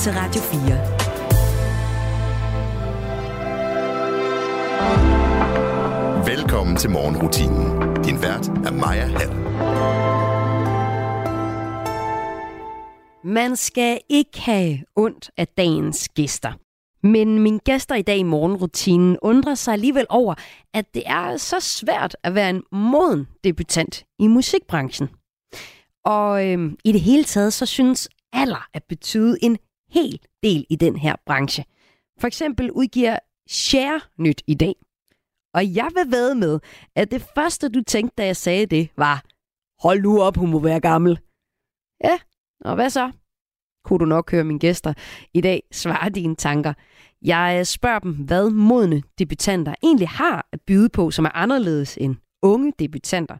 til Radio 4. Velkommen til morgenrutinen. Din vært er Maja Hall. Man skal ikke have ondt af dagens gæster. Men mine gæster i dag i morgenrutinen undrer sig alligevel over, at det er så svært at være en moden debutant i musikbranchen. Og øhm, i det hele taget, så synes alder at betyde en hel del i den her branche. For eksempel udgiver Share nyt i dag. Og jeg vil være med, at det første, du tænkte, da jeg sagde det, var, hold nu op, hun må være gammel. Ja, og hvad så? Kunne du nok høre mine gæster i dag svare dine tanker. Jeg øh, spørger dem, hvad modne debutanter egentlig har at byde på, som er anderledes end unge debutanter.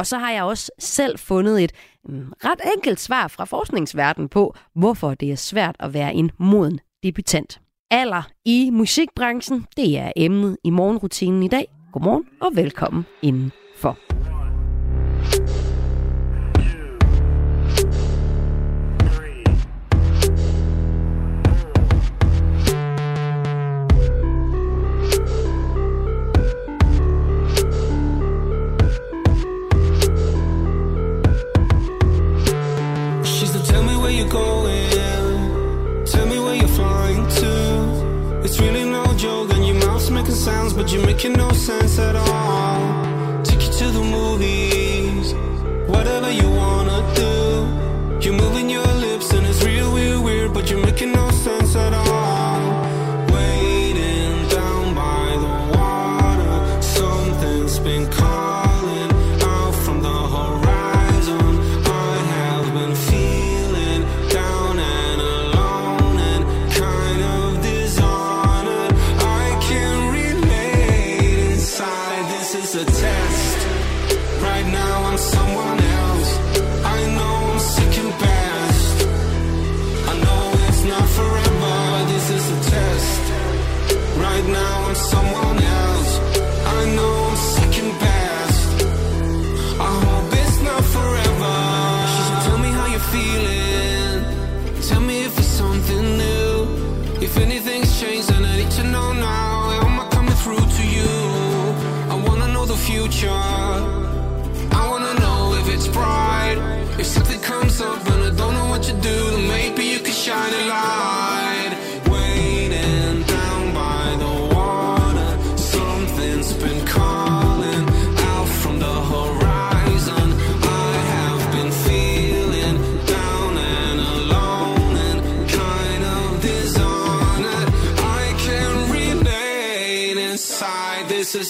Og så har jeg også selv fundet et mm, ret enkelt svar fra forskningsverdenen på, hvorfor det er svært at være en moden debutant. Alder i musikbranchen, det er emnet i morgenrutinen i dag. Godmorgen og velkommen indenfor. But you're making no sense at all. Take you to the movies, whatever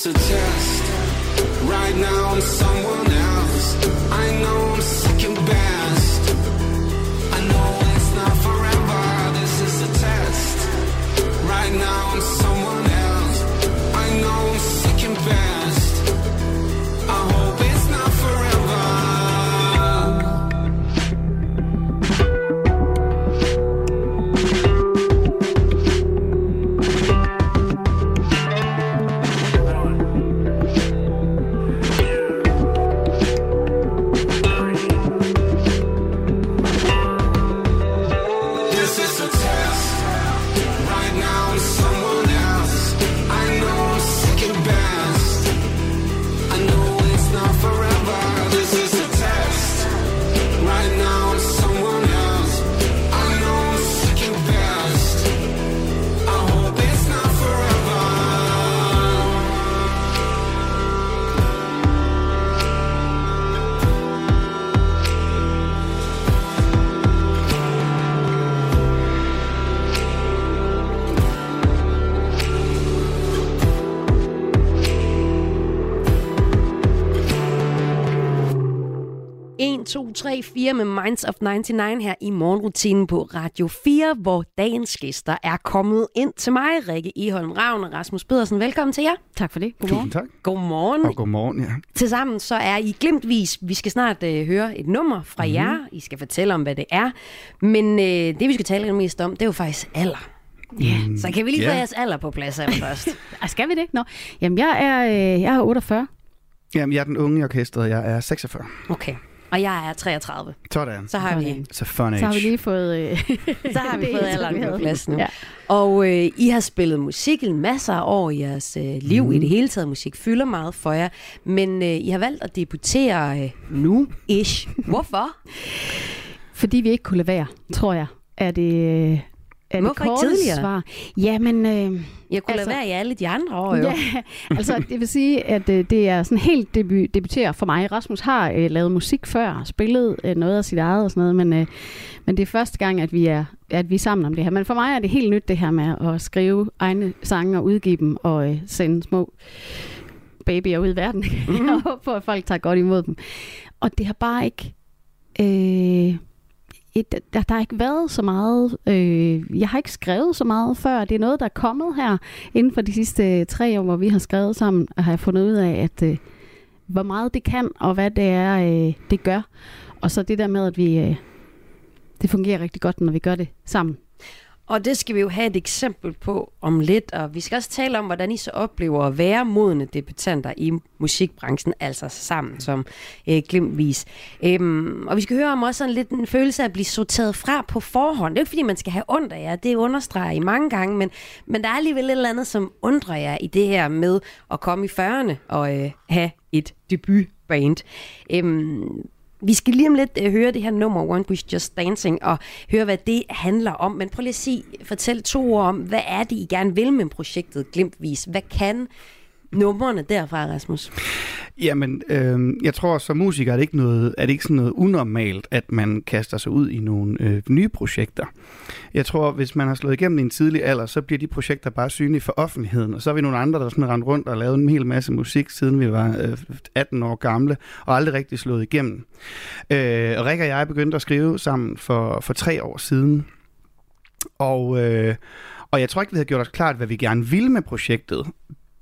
a test. Right now I'm 4 med Minds of 99 her i morgenrutinen på Radio 4, hvor dagens gæster er kommet ind til mig. Rikke Eholm Ravn og Rasmus Pedersen, velkommen til jer. Tak for det. Godmorgen. Tusind tak. Godmorgen. Og godmorgen, ja. Tilsammen så er I glimtvis. Vi skal snart øh, høre et nummer fra mm-hmm. jer. I skal fortælle om, hvad det er. Men øh, det, vi skal tale mest om, det er jo faktisk alder. Ja, yeah. så kan vi lige yeah. få jeres alder på plads her først. skal vi det? Nå, jamen jeg er, øh, jeg er 48. Jamen, jeg er den unge i orkestret. Jeg er 46. Okay. Og jeg er 33. Sådan. Så har vi. Så fun Så har vi age. lige fået... Øh, så har vi fået alderen på plads nu. Ja. Og øh, I har spillet musik en masse af år i jeres øh, liv. Mm. I det hele taget musik fylder meget for jer. Men øh, I har valgt at debutere øh, nu-ish. Hvorfor? Fordi vi ikke kunne lade være, tror jeg, er det, øh, er Hvorfor det ikke tidligere? svar. Jamen, øh, Jeg kunne altså, lade være i alle de andre år, jo. ja, altså det vil sige, at øh, det er sådan helt debu- debuterer for mig. Rasmus har øh, lavet musik før, spillet øh, noget af sit eget og sådan noget, men, øh, men det er første gang, at vi, er, at vi er sammen om det her. Men for mig er det helt nyt det her med at skrive egne sange og udgive dem og øh, sende små babyer ud i verden. Mm. Jeg håber at folk tager godt imod dem. Og det har bare ikke... Øh, et, der, der har ikke været så meget, øh, jeg har ikke skrevet så meget før. Det er noget, der er kommet her inden for de sidste tre år, hvor vi har skrevet sammen, og har jeg fundet ud af, at øh, hvor meget det kan, og hvad det er, øh, det gør. Og så det der med, at vi, øh, det fungerer rigtig godt, når vi gør det sammen. Og det skal vi jo have et eksempel på om lidt, og vi skal også tale om, hvordan I så oplever at være modne debutanter i musikbranchen, altså sammen som øh, glimtvis. Øhm, og vi skal høre om også sådan lidt en følelse af at blive sorteret fra på forhånd. Det er jo ikke, fordi man skal have ondt af jer, det understreger I mange gange, men, men der er alligevel et eller andet, som undrer jer i det her med at komme i 40'erne og øh, have et debutband. Øhm, vi skal lige om lidt øh, høre det her nummer, One Wish Just Dancing, og høre, hvad det handler om. Men prøv lige at sige, fortæl to ord om, hvad er det, I gerne vil med projektet Glimtvis? Hvad kan numrene derfra, Rasmus? Jamen, øh, jeg tror, som musiker er det ikke, noget, er det ikke sådan noget unormalt, at man kaster sig ud i nogle øh, nye projekter. Jeg tror, hvis man har slået igennem i en tidlig alder, så bliver de projekter bare synlige for offentligheden. Og så er vi nogle andre, der sådan rendt rundt og lavet en hel masse musik, siden vi var øh, 18 år gamle, og aldrig rigtig slået igennem. Øh, og og jeg begyndte at skrive sammen for, for tre år siden. Og, øh, og jeg tror ikke, vi havde gjort os klart, hvad vi gerne ville med projektet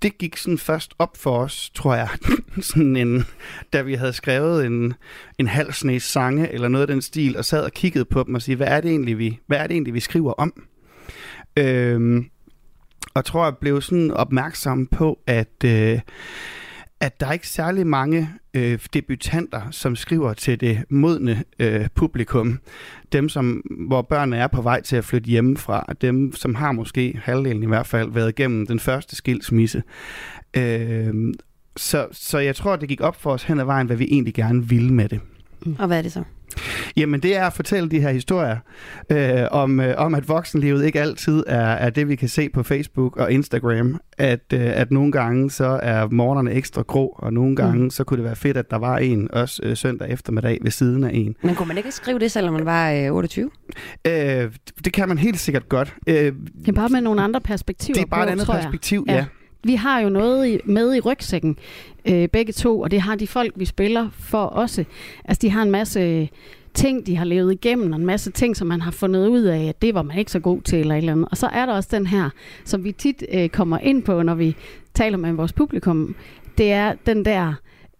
det gik sådan først op for os, tror jeg, sådan en, da vi havde skrevet en, en halv snes sange eller noget af den stil, og sad og kiggede på dem og sige, hvad er det egentlig, vi, hvad er det egentlig, vi skriver om? Øhm, og tror jeg blev sådan opmærksom på, at, øh, at der er ikke særlig mange øh, debutanter, som skriver til det modne øh, publikum. Dem, som, hvor børnene er på vej til at flytte hjemmefra. Dem, som har måske halvdelen i hvert fald været igennem den første skilsmisse. Øh, så, så jeg tror, det gik op for os hen ad vejen, hvad vi egentlig gerne ville med det. Mm. Og hvad er det så? Jamen det er at fortælle de her historier øh, om, øh, om, at voksenlivet ikke altid er, er det, vi kan se på Facebook og Instagram. At, øh, at nogle gange så er morgenerne ekstra grå, og nogle gange mm. så kunne det være fedt, at der var en også øh, søndag eftermiddag ved siden af en. Men kunne man ikke skrive det, selvom man var øh, 28? Øh, det kan man helt sikkert godt. Øh, Det er bare med nogle andre perspektiver det er bare på, et andet tror jeg. perspektiv, Ja. Vi har jo noget i, med i rygsækken, øh, begge to, og det har de folk, vi spiller for også. Altså, de har en masse ting, de har levet igennem, og en masse ting, som man har fundet ud af, at det var man ikke så god til, eller et eller andet. Og så er der også den her, som vi tit øh, kommer ind på, når vi taler med vores publikum, det er den der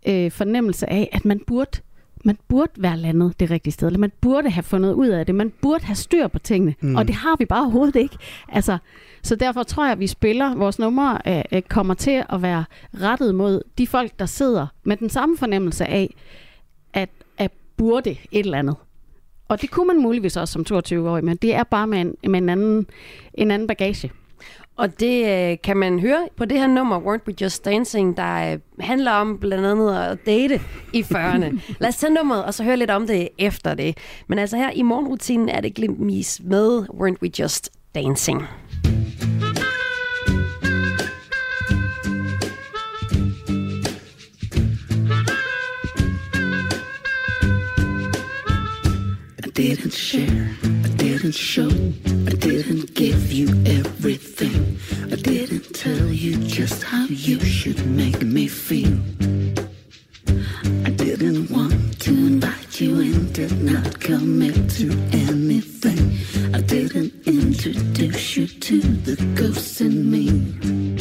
øh, fornemmelse af, at man burde man burde være landet det rigtige sted, eller man burde have fundet ud af det, man burde have styr på tingene, mm. og det har vi bare overhovedet ikke. Altså, så derfor tror jeg, at vi spiller, vores numre øh, øh, kommer til at være rettet mod de folk, der sidder med den samme fornemmelse af, at, at burde et eller andet. Og det kunne man muligvis også som 22-årig, men det er bare med en, med en, anden, en anden bagage. Og det øh, kan man høre på det her nummer, Weren't We Just Dancing, der øh, handler om blandt andet at date i 40'erne. Lad os tage nummeret, og så høre lidt om det efter det. Men altså her i morgenrutinen er det Glimtmis med Weren't We Just Dancing. I didn't share, didn't show, I didn't give you everything. I didn't tell you just how you should make me feel. I didn't want to invite you in, did not commit to anything. I didn't introduce you to the ghost in me.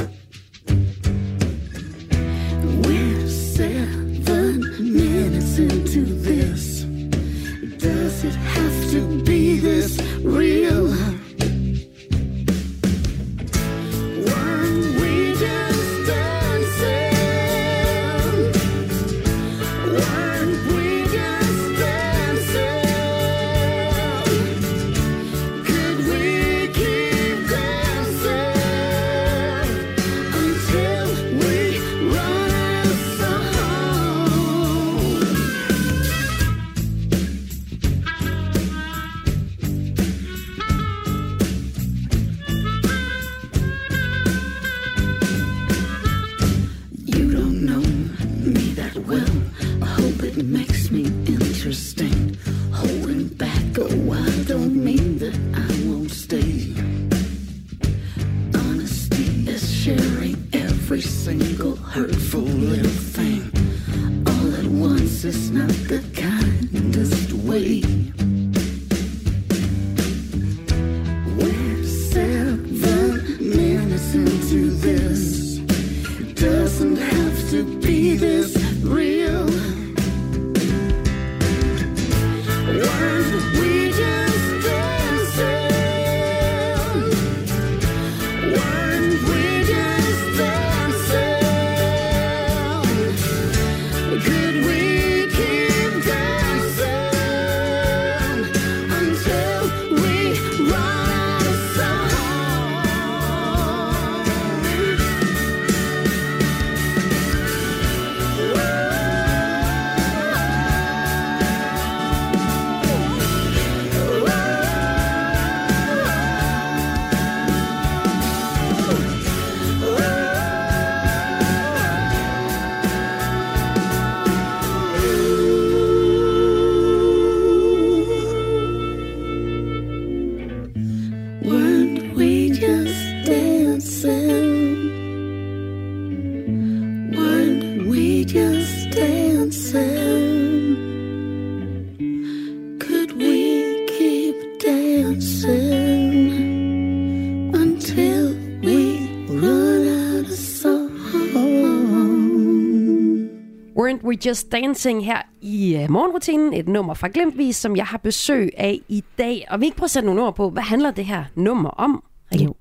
We're Just Dancing her i uh, morgenrutinen. Et nummer fra Glimtvis, som jeg har besøg af i dag. Og vi ikke prøve at sætte nogle ord på, hvad handler det her nummer om? Jo.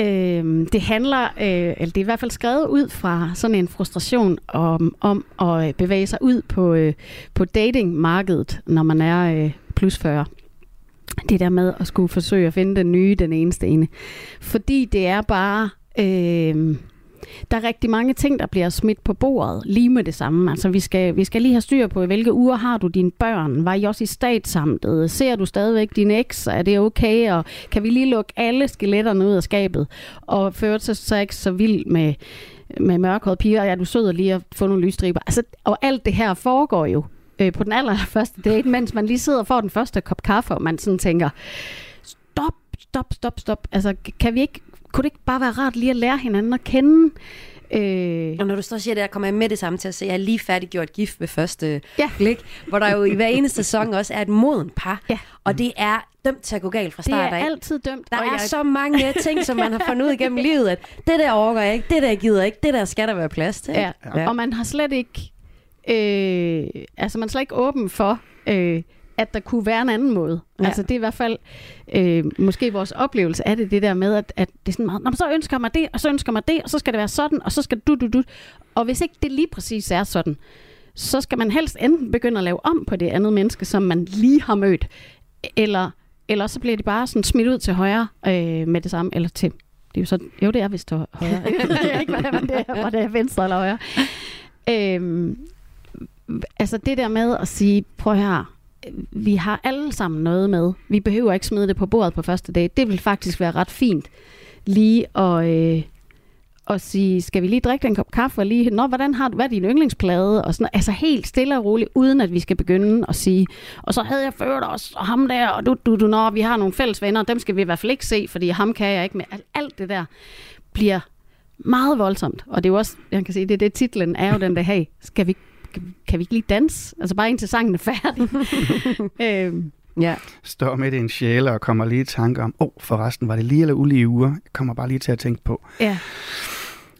Øhm, det handler, øh, eller det er i hvert fald skrevet ud fra sådan en frustration om, om at øh, bevæge sig ud på, øh, på datingmarkedet, når man er øh, plus 40. Det der med at skulle forsøge at finde den nye, den eneste ene. Fordi det er bare... Øh, der er rigtig mange ting, der bliver smidt på bordet lige med det samme. Altså, vi skal, vi skal lige have styr på, i hvilke uger har du dine børn? Var I også i statsamtet? Ser du stadigvæk din eks? Er det okay? Og kan vi lige lukke alle skeletterne ud af skabet? Og føre sig så ikke så vild med, med mørkhårede piger? Ja, du sød lige at få nogle lysstriber. Altså, og alt det her foregår jo øh, på den allerførste date, mens man lige sidder og får den første kop kaffe, og man sådan tænker, stop, stop, stop, stop. Altså, kan vi ikke kunne det ikke bare være rart lige at lære hinanden at kende? Øh... Og når du så siger det, jeg kommer jeg med det samme til at se, jeg er lige færdiggjort gift ved første Ja. blik, hvor der jo i hver eneste sæson også er et moden par, Ja. og det er dømt til at gå galt fra Det start er af. altid dømt. Der og er jeg, så mange ting, som man har fundet ud igennem livet, at det der overgår jeg ikke, det der gider jeg ikke, det der skal der være plads til. ja. Ja. Og man har slet ikke... Øh, altså, man er slet ikke åben for... Øh, at der kunne være en anden måde. Ja. Altså det er i hvert fald øh, måske vores oplevelse af det, det der med, at, at det er sådan meget, Nå, så ønsker jeg mig det, og så ønsker jeg mig det, og så skal det være sådan, og så skal du, du, du. Og hvis ikke det lige præcis er sådan, så skal man helst enten begynde at lave om på det andet menneske, som man lige har mødt, eller, eller så bliver de bare sådan smidt ud til højre øh, med det samme, eller til, det er jo, så, jo det er vist højre, jeg ved ikke, hvad det er, hvor det er venstre eller højre. Øhm, altså det der med at sige, prøv her, vi har alle sammen noget med. Vi behøver ikke smide det på bordet på første date. Det vil faktisk være ret fint lige at, øh, at sige, skal vi lige drikke en kop kaffe og lige, Nå, hvordan har du, hvad er din yndlingsplade? Og sådan, altså helt stille og roligt, uden at vi skal begynde at sige, og så havde jeg ført os, og ham der, og du, du, du, når vi har nogle fælles venner, dem skal vi i hvert fald ikke se, fordi ham kan jeg ikke med. Alt, alt det der bliver meget voldsomt. Og det er jo også, jeg kan sige, det er det titlen er jo den der, hey, skal vi, kan vi ikke lige danse? Altså bare indtil sangen er færdig. øhm, Ja. Står midt i en sjæle og kommer lige i tanke om, åh, oh, forresten, var det lige eller ulige uger? Jeg kommer bare lige til at tænke på. Ja.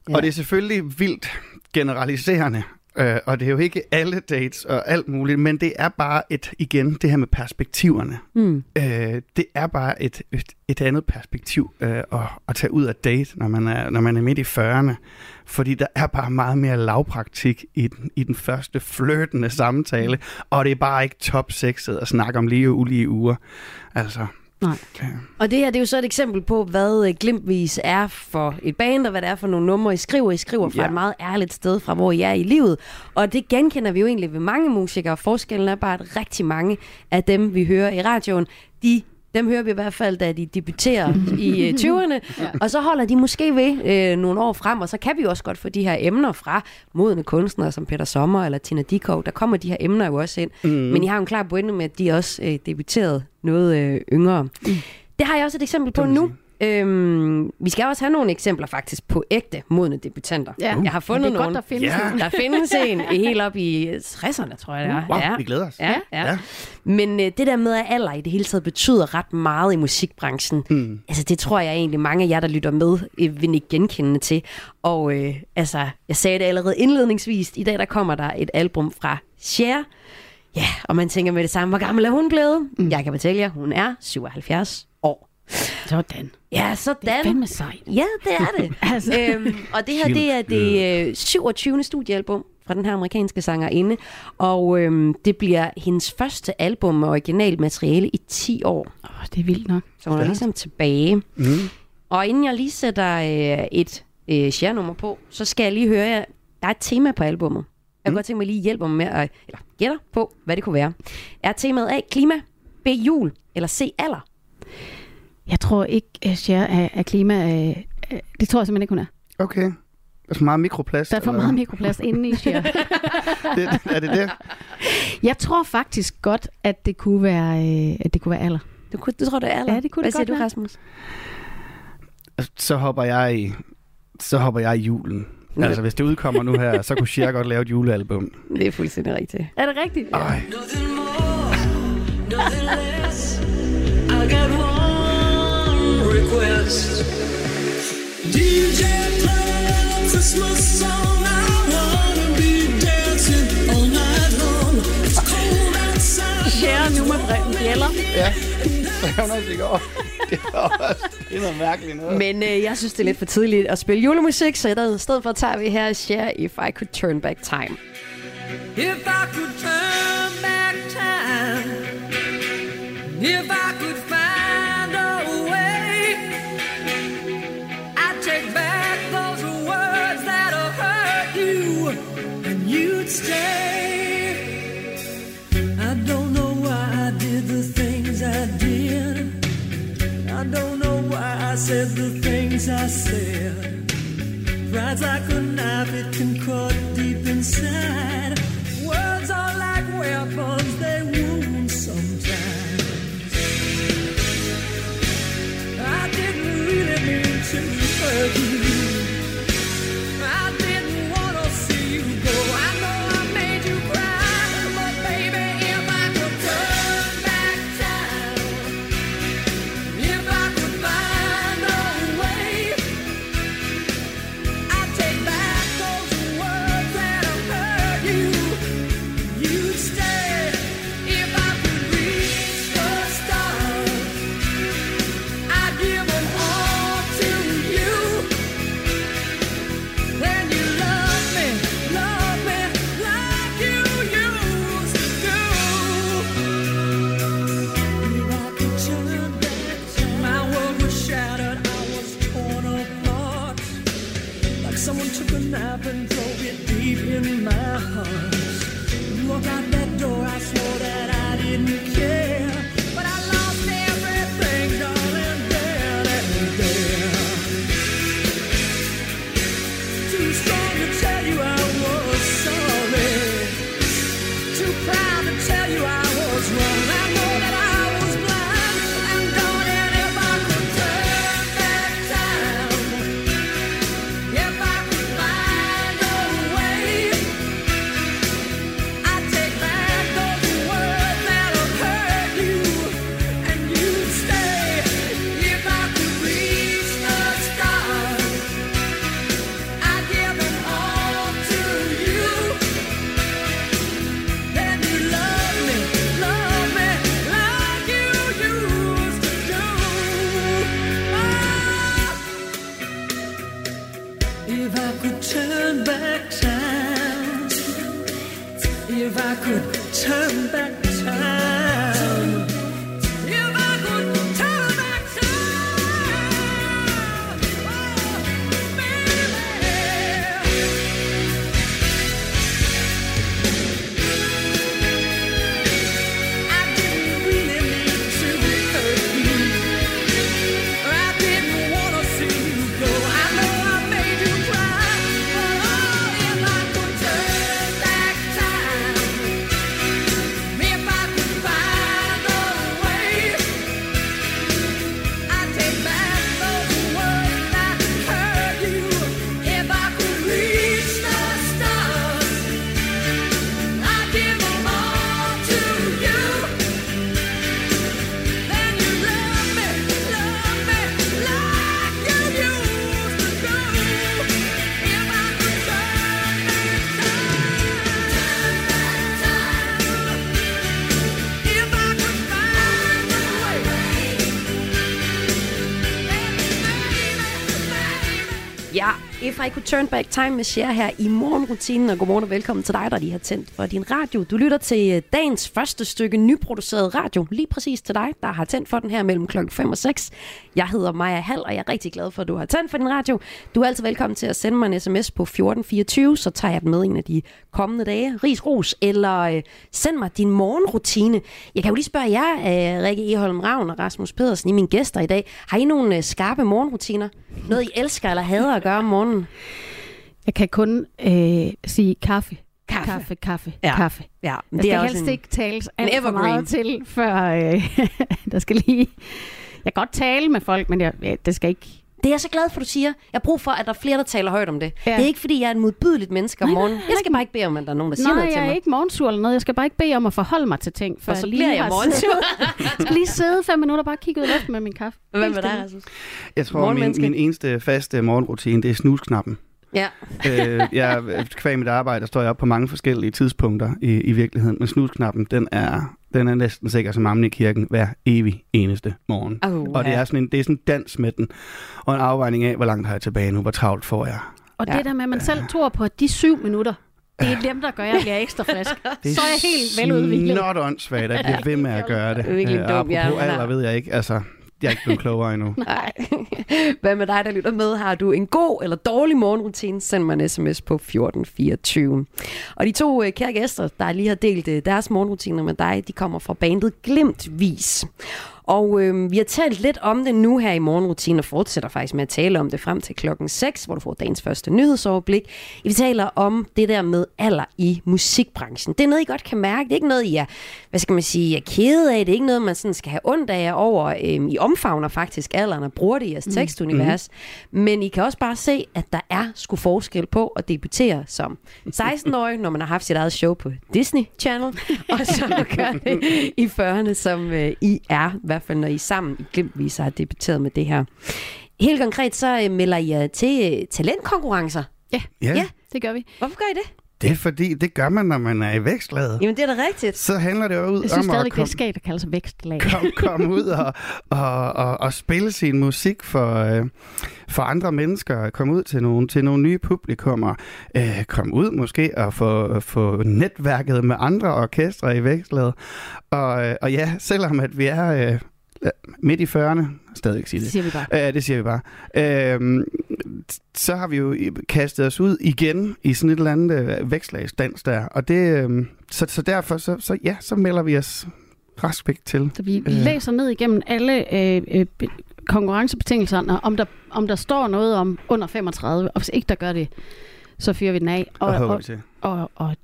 Ja. Og det er selvfølgelig vildt generaliserende, øh, og det er jo ikke alle dates og alt muligt, men det er bare et, igen, det her med perspektiverne. Mm. Øh, det er bare et, et, et andet perspektiv øh, at, at tage ud af date, når man, er, når man er midt i 40'erne. Fordi der er bare meget mere lavpraktik i den, i den første flirtende samtale, og det er bare ikke top sexet at snakke om lige og ulige uger. Altså, Nej. Og det her det er jo så et eksempel på, hvad øh, Glimtvis er for et band, og hvad det er for nogle numre, I skriver. I skriver fra ja. et meget ærligt sted fra, hvor I er i livet. Og det genkender vi jo egentlig ved mange musikere. Forskellen er bare, at rigtig mange af dem, vi hører i radioen, de dem hører vi i hvert fald, da de debuterer i øh, 20'erne, ja. og så holder de måske ved øh, nogle år frem, og så kan vi også godt få de her emner fra modne kunstnere som Peter Sommer eller Tina Dikov. Der kommer de her emner jo også ind. Mm. Men I har jo en klar pointe med, at de også øh, debuterede noget øh, yngre. Mm. Det har jeg også et eksempel på nu. Øhm, vi skal også have nogle eksempler faktisk på ægte modne debutanter. Ja. Jeg har fundet det nogle. der findes Ja. en. Der findes en helt op i 60'erne, tror jeg det er. wow, ja. vi glæder os. Ja, ja. Ja. Men øh, det der med, at alder i det hele taget betyder ret meget i musikbranchen, Mm. altså det tror jeg egentlig mange af jer, der lytter med, øh, vil ikke genkende til. Og øh, altså, jeg sagde det allerede indledningsvis, i dag der kommer der et album fra Cher. Ja, og man tænker med det samme, hvor gammel er hun blevet? Mm. Jeg kan fortælle jer, hun er 77 år. Sådan. Ja, Det er sådan. fandme sejt. Ja, det er det. Altså. øhm, og det her, det er det øh, 27. studiealbum fra den her amerikanske sangerinde, og øhm, det bliver hendes første album med originalt materiale i 10 år. Åh, det er vildt nok. Så hun er ligesom tilbage. Mm. Og inden jeg lige sætter øh, et øh, share-nummer på, så skal jeg lige høre jer. Der er et tema på albummet. Jeg kunne godt tænke mig lige at hjælpe mig med at eller gætte på, hvad det kunne være. Er temaet A, klima, B, jul, eller C, alder? Jeg tror ikke, at Cher er, er klima... Øh, øh, det tror jeg simpelthen ikke, hun er. Okay. Der er så meget mikroplast. Der er for eller meget mikroplast inde i Cher. det, er det det? Jeg tror faktisk godt, at det kunne være, øh, at det kunne være alder. Du, kunne, du tror, det er alder? Ja, det kunne Hvad det siger godt du, være. Rasmus? Så hopper jeg i, så hopper jeg i julen. Altså, hvis det udkommer nu her, så kunne Cher godt lave et julealbum. Det er fuldstændig rigtigt. Er det rigtigt? Ej, Nothing more, nothing less. I got one request. DJ Christmas song. I wanna be dancing all night long. It's cold outside. Nu med Breben Bjeller. Ja, det var noget, det. Det er noget mærkeligt noget. Men øh, jeg synes, det er lidt for tidligt at spille julemusik, så i stedet for tager vi her Share If I Could Turn Back Time. If I could turn back time If I could find said the things I said. Pride's like a knife, it can cut deep inside. Ja, If I Could Turn Back Time med Cher her i morgenrutinen. Og godmorgen og velkommen til dig, der lige har tændt for din radio. Du lytter til øh, dagens første stykke nyproduceret radio. Lige præcis til dig, der har tændt for den her mellem klokken 5 og 6. Jeg hedder Maja Hall, og jeg er rigtig glad for, at du har tændt for din radio. Du er altid velkommen til at sende mig en sms på 1424, så tager jeg den med en af de kommende dage. Ris ros, eller øh, send mig din morgenrutine. Jeg kan jo lige spørge jer, øh, Rikke Eholm Ravn og Rasmus Pedersen, I mine gæster i dag. Har I nogle øh, skarpe morgenrutiner? Noget, I elsker eller hader at gøre om morgenen? Jeg kan kun øh, sige kaffe. Kaffe. Kaffe, kaffe, Ja. kaffe. Ja, men Jeg det er skal også helst en... ikke tales alt for meget til, før øh, der skal lige... Jeg kan godt tale med folk, men jeg, ja, det skal ikke... Det er jeg så glad for, du siger. Jeg har brug for, at der er flere, der taler højt om det. Ja. Det er ikke, fordi jeg er en modbydeligt menneske om Nej, morgenen. nej, Jeg skal bare ikke bede om, at der er nogen, der siger Nej, noget til jeg er mig. ikke morgensur eller noget. Jeg skal bare ikke bede om at forholde mig til ting. For så lige bliver jeg morgensur. Jeg skal lige sidde fem minutter og bare kigge ud i luften med min kaffe. Hvad med dig. Rasmus? Jeg tror, min, min eneste faste morgenrutine, det er snusknappen. Ja. øh, jeg, kvæg mit arbejde, der står jeg op på mange forskellige tidspunkter i, i virkeligheden, men snusknappen, den er, den er næsten sikker som ammen i kirken hver evig eneste morgen. Oh, Og det er sådan en, det er sådan en dans med den, og en afvejning af, hvor langt har jeg tilbage nu, hvor travlt får jeg. Og Ja. det der med, at man selv tror på, at de syv minutter, det er dem, der gør, at jeg bliver ekstra frisk. Det Så er jeg helt veludviklet. Not åndssvagt, at jeg bliver ved med at gøre det. Det er virkelig Øh, dum apropos hjerne, man har. alder, ved jeg ikke. Altså, jeg er ikke blevet klogere endnu. Nej. Hvad med dig, der lytter med? Har du en god eller dårlig morgenrutine? Send mig en sms på 1424. Og de to øh, kære gæster, der lige har delt øh, deres morgenrutiner med dig, de kommer fra bandet Glimtvis. Og øh, vi har talt lidt om det nu her i morgenrutinen, og fortsætter faktisk med at tale om det frem til klokken 6, hvor du får dagens første nyhedsoverblik. Vi taler om det der med alder i musikbranchen. Det er noget, I godt kan mærke. Det er ikke noget, I er, hvad skal man sige, er kede af. Det er ikke noget, man sådan skal have ondt af over. Øhm, I omfavner faktisk alderen og bruger det i jeres tekstunivers. Men I kan også bare se, at der er sgu forskel på at debutere som 16-årig, når man har haft sit eget show på Disney Channel, og så at gøre det i 40'erne, som øh, I er, i hvert fald når I sammen i Glimtvis har debuteret med det her. Helt konkret så øh, melder I jer til øh, talentkonkurrencer. Ja, Ja, ja, det gør vi. Hvorfor gør I det? Det er fordi, det gør man, når man er i vækstlaget. Jamen det er da rigtigt. Så handler det jo ud Jeg synes om at stadigvæk, det er komme at kalde sig vækstlag. kom, kom ud og, og, og, og spille sin musik for, øh, for andre mennesker, komme ud til nogle, til nogle nye publikummer, øh, komme ud måske og få, få netværket med andre orkestre i vækstlaget. Og, øh, og ja, selvom at vi er øh, midt i 40'erne, stadig ikke sige Det det, siger vi bare. Ja, det siger vi bare. Øhm, så har vi jo kastet os ud igen i sådan et eller andet øh, vækstlagsdans der. Og det, øhm, så, så derfor, så, så, ja, så melder vi os rask til. Så vi Øh. læser ned igennem alle øh, øh, be- konkurrencebetingelserne, om der, om der står noget om under 35, og hvis ikke der gør det, så fyrer vi den af. Og, Og, og, og, og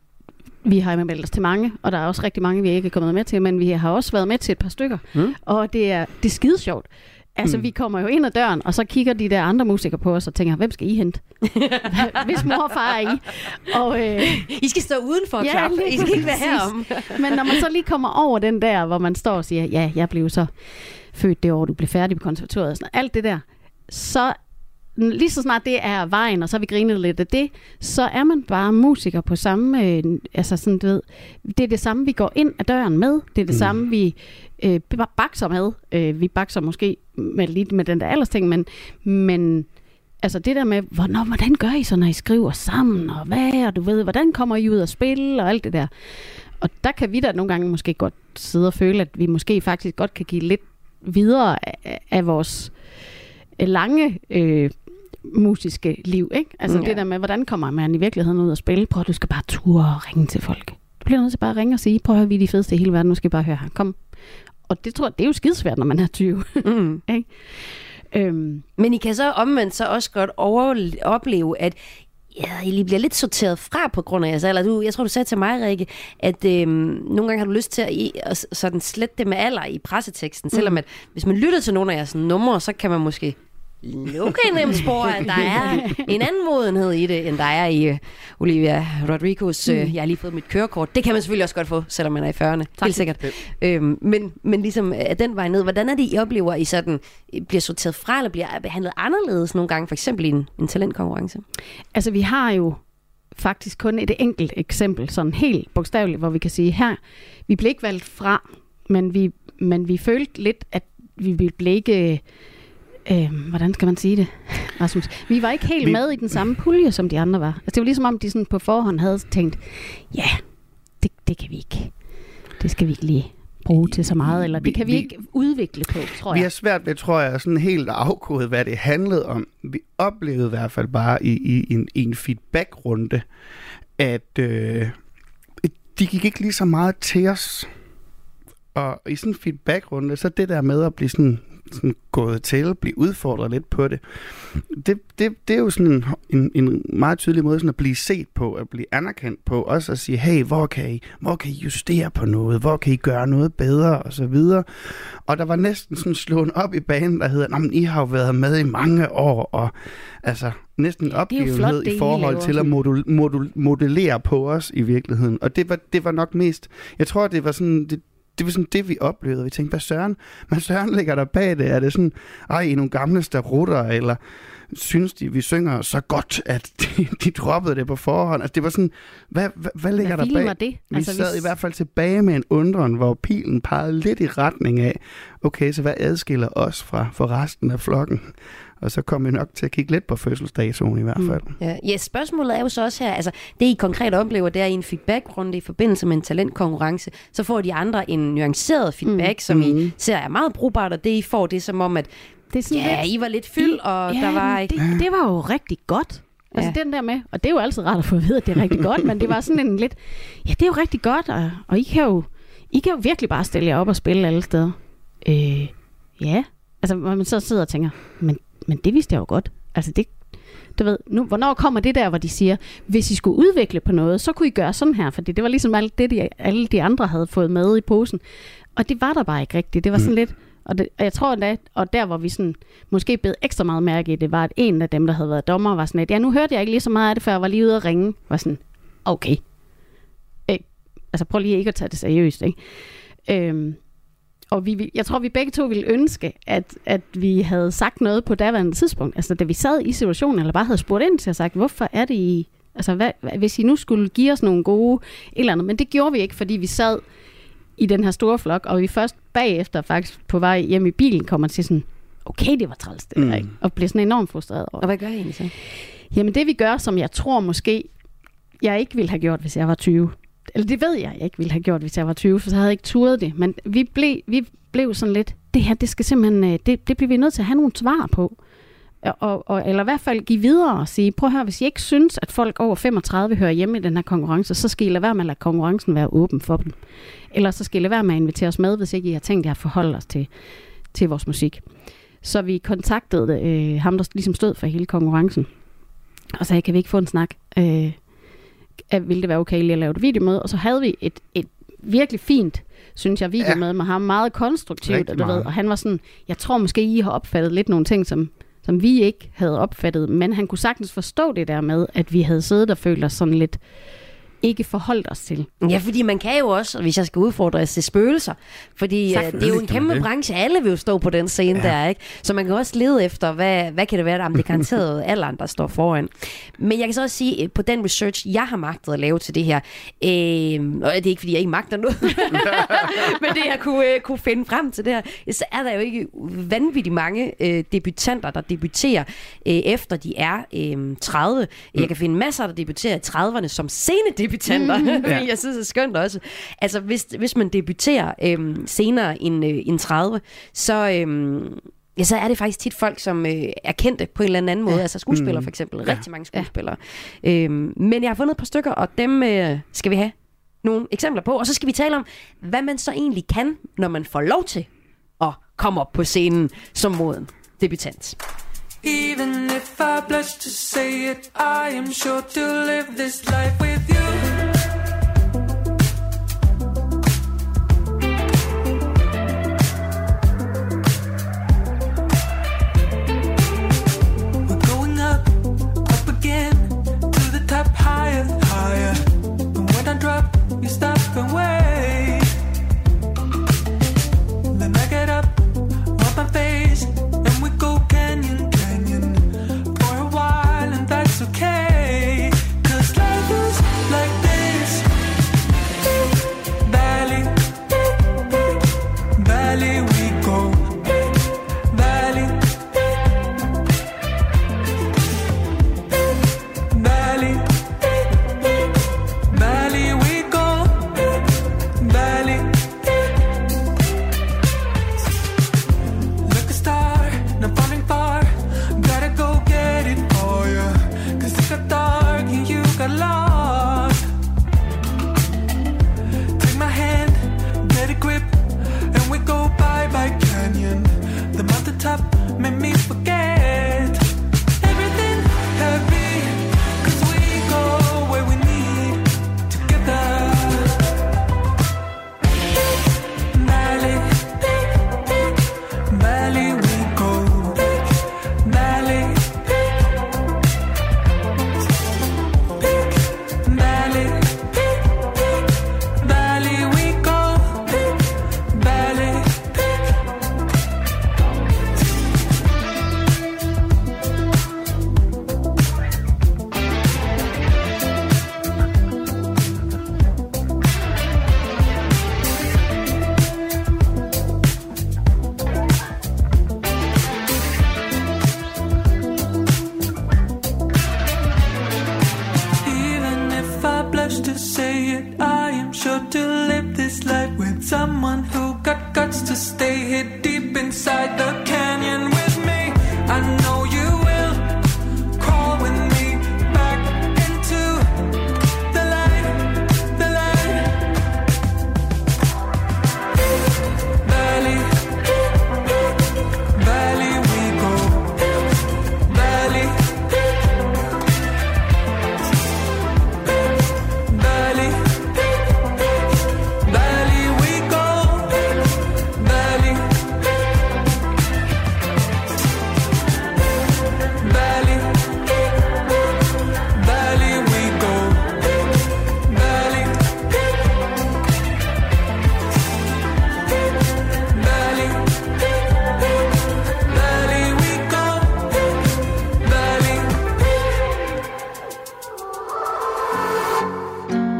vi har meldt os til mange, og der er også rigtig mange, vi ikke er kommet med til, men vi har også været med til et par stykker, Mm. og det er, det er skide sjovt. Altså, Mm. vi kommer jo ind ad døren, og så kigger de der andre musikere på os og tænker, hvem skal I hente? Hvis mor og far er I? Og, øh, I skal stå udenfor og Ja, klappe. I skal ikke være herom. Men når man så lige kommer over den der, hvor man står og siger, ja, jeg blev så født det år, du blev færdig på konservatoriet, og sådan, alt det der, så lige så snart det er vejen, og så har vi grinet lidt af det, så er man bare musiker på samme, øh, altså sådan, du ved, det er det samme, vi går ind ad døren med, det er det Mm. mm. samme, vi øh, bakser med, øh, vi bakser måske med, lidt med den der aldersting, men, men altså det der med, hvornår, hvordan gør I så, når I skriver sammen, og hvad, og du ved, hvordan kommer I ud og spille, og alt det der. Og der kan vi da nogle gange måske godt sidde og føle, at vi måske faktisk godt kan give lidt videre af, af vores lange øh, musiske liv. Ikke? Altså Mm. det der med, hvordan kommer man i virkeligheden ud og spille? Prøv, du skal bare ture og ringe til folk. Du bliver nødt til bare at ringe og sige, prøv at høre, vi er de fedeste i hele verden, nu skal I bare høre her. Kom. Og det tror jeg, det er jo skidesvært, når man er 20. Mm. øhm, Men I kan så omvendt så også godt over, opleve, at ja, I lige bliver lidt sorteret fra på grund af jeres alder. Du, jeg tror, du sagde til mig, Rikke, at øhm, nogle gange har du lyst til at, i, at sådan slette det med alder i presseteksten, selvom Mm. at hvis man lytter til nogle af jeres numre, så kan man måske en nemt spor, at der er en anden modenhed i det, end der er i uh, Olivia Rodrigos, uh, jeg har lige fået mit kørekort. Det kan man selvfølgelig også godt få, selvom man er i 40'erne. Helt sikkert. Øhm, men, men ligesom at den vej ned, hvordan er det, I oplever, I sådan øh, bliver sorteret fra, eller bliver behandlet anderledes nogle gange, for eksempel i en, en talentkonkurrence? Altså, vi har jo faktisk kun et enkelt eksempel, sådan helt bogstaveligt, hvor vi kan sige, her, vi blev ikke valgt fra, men vi, men vi følte lidt, at vi vi blev ikke, øh, hvordan skal man sige det, Rasmus? Vi var ikke helt Vi- vi... med i den samme pulje, som de andre var. Altså, det var ligesom om, de sådan på forhånd havde tænkt, ja, det, det kan vi ikke, det skal vi ikke lige bruge til så meget, eller Vi- det kan vi, vi- ikke udvikle på, tror Vi jeg. har svært ved, tror jeg, sådan helt at afkode, hvad det handlede om. Vi oplevede i hvert fald bare i, i, en, i en feedback-runde, at øh, de gik ikke lige så meget til os. Og i sådan en feedback-runde, så det der med at blive sådan, sådan gået til, blive udfordret lidt på det, det, det, det er jo sådan en, en, en meget tydelig måde sådan at blive set på, at blive anerkendt på, også at sige, hey, hvor kan I, hvor kan I justere på noget, hvor kan I gøre noget bedre, og så videre. Og der var næsten sådan slået op i banen, der hedder, men I har jo været med i mange år, og altså næsten jo opgivenhed flot, i forhold til at modul, modul, modellere på os i virkeligheden. Og det var, det var nok mest, jeg tror, det var sådan, det, det var sådan det, vi oplevede. Vi tænkte, hvad søren, hvad søren ligger der bag det? Er det sådan, ej, i nogle gamle starutter, eller synes de, vi synger så godt, at de, de droppede det på forhånd? Altså, det var sådan, hvad, hvad, hvad ligger Hvad der bag? det? Vi Altså, sad hvis- i hvert fald tilbage med en undren, hvor pilen pegede lidt i retning af, okay, så hvad adskiller os fra, fra resten af flokken? Og så kom vi nok til at kigge lidt på fødselsdagzonen i hvert fald. Mm. Ja, ja, spørgsmålet er jo så også her, altså det I konkret oplever, det er i en feedbackrunde i forbindelse med en talentkonkurrence, så får de andre en nuanceret feedback, mm. som I Mm. ser er meget brugbart, og det I får, det er som om, at Det er sådan ja, lidt, I var lidt fyld, og ja, der var ikke... Det, det var jo rigtig godt. Altså Ja. den der med, og det er jo altid rart at få at vide, at det er rigtig godt, men det var sådan en lidt, ja, det er jo rigtig godt, og, og I, kan jo, I kan jo virkelig bare stille jer op og spille alle steder. Øh, ja, altså hvor man så sidder og tænker, men, men det vidste jeg jo godt. Altså det, du ved, nu, hvornår kommer det der, hvor de siger, hvis I skulle udvikle på noget, så kunne I gøre sådan her, fordi det var ligesom alt det, de, alle de andre havde fået med i posen. Og det var der bare ikke rigtigt. Det var sådan lidt, og, det, og jeg tror endda, og der hvor vi sådan, måske blev ekstra meget mærke i det, var, at en af dem, der havde været dommer, var sådan lidt, ja, nu hørte jeg ikke lige så meget af det, før jeg var lige ude at ringe. Var sådan, okay. Øh, altså prøv lige ikke at tage det seriøst, ikke? Øhm, og vi, vil- jeg tror, vi begge to ville ønske, at, at vi havde sagt noget på daværende tidspunkt. Altså, da vi sad i situationen, eller bare havde spurgt ind til at sagt, hvorfor er det I... Altså, hvad, hvad, hvis I nu skulle give os nogle gode et eller andet. Men det gjorde vi ikke, fordi vi sad i den her store flok, og vi først bagefter faktisk på vej hjem i bilen kommer til sådan, okay, det var træls det der, Mm. ikke? Og blev sådan enormt frustreret over Og hvad gør I egentlig så? Jamen det vi gør, som jeg tror måske, jeg ikke ville have gjort, hvis jeg var 20. Eller det ved jeg, jeg ikke ville have gjort, hvis jeg var 20, for så havde jeg ikke turet det. Men vi blev, vi blev sådan lidt, det her, det skal simpelthen, øh, det, det bliver vi nødt til at have nogle svar på. Og, og, eller i hvert fald give videre og sige, prøv at høre, hvis I ikke synes, at folk over 35 hører hjemme i den her konkurrence, så skal I lade være med at lade konkurrencen være åben for dem. Eller så skal I lade være med at invitere os med, hvis ikke I har tænkt jer at forholde os til, til vores musik. Så vi kontaktede øh, ham, der ligesom stod for hele konkurrencen, og sagde, kan vi ikke få en snak? Øh, at, ville det være okay lige at lave et videomøde? Og så havde vi et, et virkelig fint, synes jeg, videomøde ja. med ham. Meget konstruktivt, Rigtig og, du ved, meget. og han var sådan, jeg tror måske, I har opfattet lidt nogle ting, som, som vi ikke havde opfattet, men han kunne sagtens forstå det der med, at vi havde siddet og følt os sådan lidt ikke forholdt os til. Ja, fordi man kan jo også, hvis jeg skal udfordre se spøgelser, fordi øh, det er jo en kæmpe det. branche, alle vil jo stå på den scene ja. der, ikke? Så man kan også lede efter, hvad, hvad kan det være, der det garanteret alderen, der står foran. Men jeg kan så også sige, øh, på den research, jeg har magtet at lave til det her, øh, og det er ikke, fordi jeg ikke magter noget, men det jeg kunne, øh, kunne finde frem til det her, så er der jo ikke vanvittigt mange øh, debutanter, der debuterer øh, efter de er øh, 30. Jeg kan finde masser, der debuterer i 30'erne som scenedebutanter, mm, Ja. jeg synes, det er skønt også. Altså, hvis, hvis man debuterer øh, senere end, øh, end 30, så... Øh, Ja, så er det faktisk tit folk, som øh, er kendte på en eller anden måde. Ja. Altså skuespillere Mm. for eksempel. Ja. Rigtig mange skuespillere. Ja. Øhm, men jeg har fundet et par stykker, og dem øh, skal vi have nogle eksempler på. Og så skal vi tale om, hvad man så egentlig kan, når man får lov til at komme op på scenen som moden debutant. Even if I blush to say it, I am sure to live this life with you.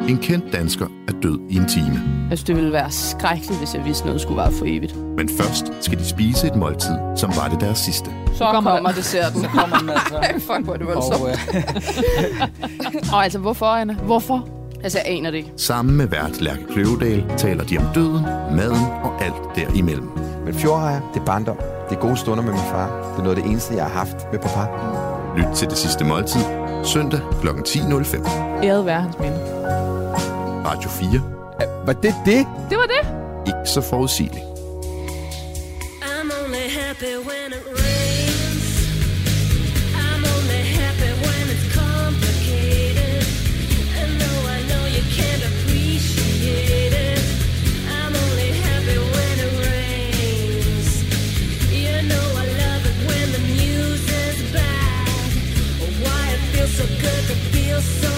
En kendt dansker er død i en time. Jeg synes, det ville være skrækkeligt, hvis jeg vidste, noget skulle være for evigt. Men først skal de spise et måltid, som var det deres sidste. Så kommer, kommer desserten. Så kommer den altså. Fuck, hvor er det Og, voldsomt. øh, Og altså, hvorfor, Anna? Hvorfor? Altså, jeg aner det ikke. Sammen med vært Lærke Kløvedal taler de om døden, maden og alt derimellem. Men fjordrejer, det er barndom. Det er gode stunder med min far. Det er noget af det eneste, jeg har haft med papa. Lyt til det sidste måltid, søndag kl. 10.05. Æret være hans minde. Radio 4. Var det det? Det var det. Ikke så forudsigeligt. I'm only happy when it rains. I'm only happy when it's complicated. And though I know you can't appreciate it, I'm only happy when it rains. You know I love it when the music's bad. Oh, why it feels so good to feel so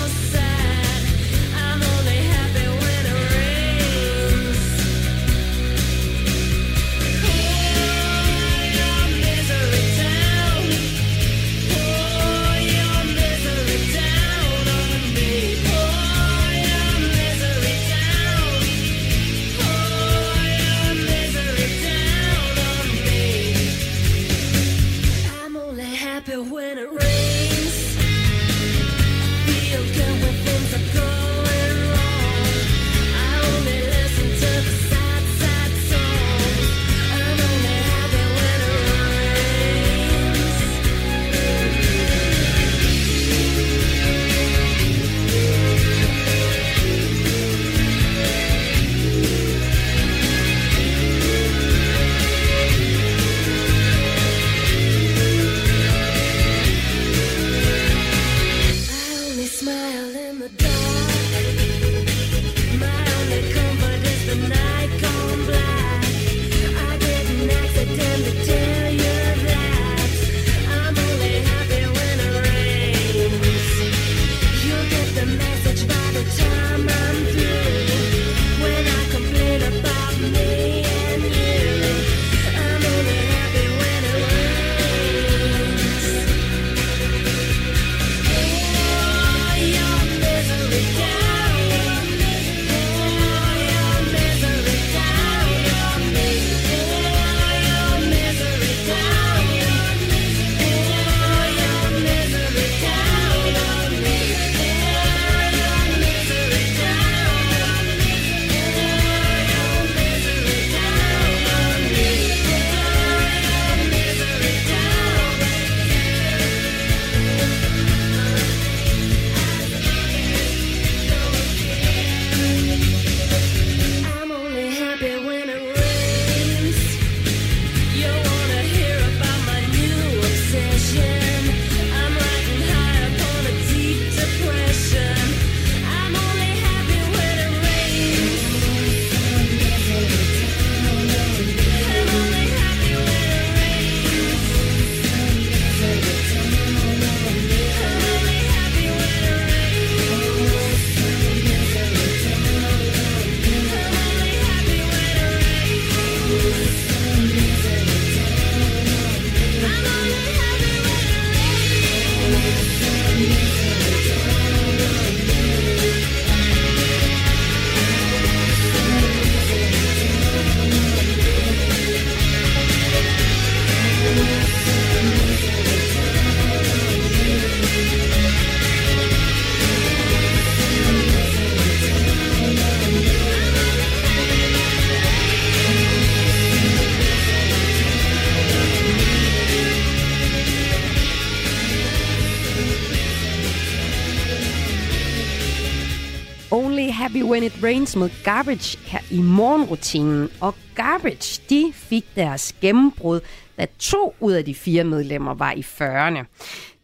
When It med Garbage her i morgenrutinen. Og Garbage, de fik deres gennembrud, da to ud af de fire medlemmer var i 40'erne.